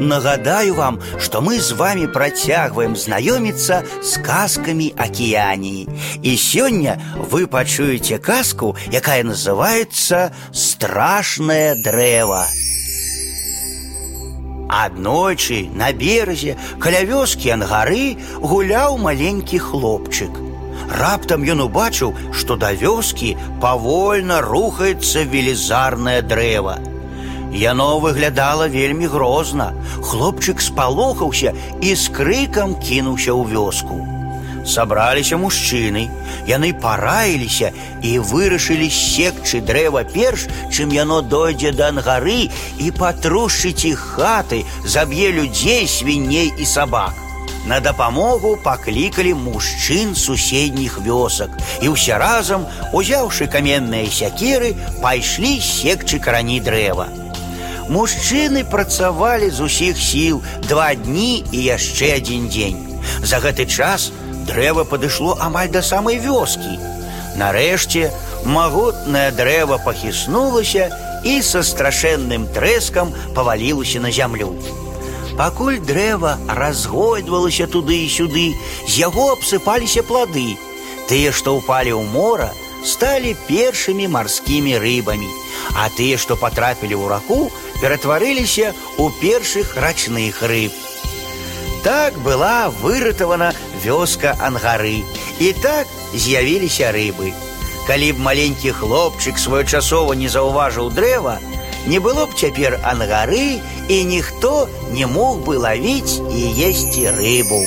Нагадаю вам, что мы с вами протягиваем знакомиться с сказками океании. И сегодня вы почуете каску, якая называется «Страшное древо». Аднойчы на березе каля вёскі ангары гуляў маленькі хлопчык. Раптам ён убачыў, што да вёскі павольна рухаецца велізарнае дрэва. Яно выглядала вельмі грозна. Хлопчык спалохаўся і з крыкам кінуўся ў вёску. Сабраліся мужчыны, яны параіліся і вырашылі секчы дрэва перш, чым яно дойдзе да ангары і патрушыць іх хаты, заб'е людзей, свіней і сабак. На дапамогу паклікалі мужчын суседніх вёсак і ўсе разам, узяўшы каменныя сякеры, пайшлі секчы карані дрэва. Мужчыны працавалі з усіх сіл два дні і яшчэ адзін дзень. За гэты час дрэва падышло амаль да самай вёскі. Нарэшце магутнае дрэва пахіснулася і са страшэнным трэскам павалілася на зямлю. Пакуль дрэва разгойдвалася туды і сюды, з яго абсыпаліся плады. Тыя, што ўпалі ў мора, сталі першымі марскімі рыбамі, а тыя, што патрапілі ў раку, ператварыліся ў першых рачных рыб. Так была выратавана вёска ангары, і так з'явіліся рыбы. Калі б маленькі хлопчык своечасова не заўважыў дрэва, не было б цяпер ангары, і ніхто не мог бы лавіць і есці рыбу.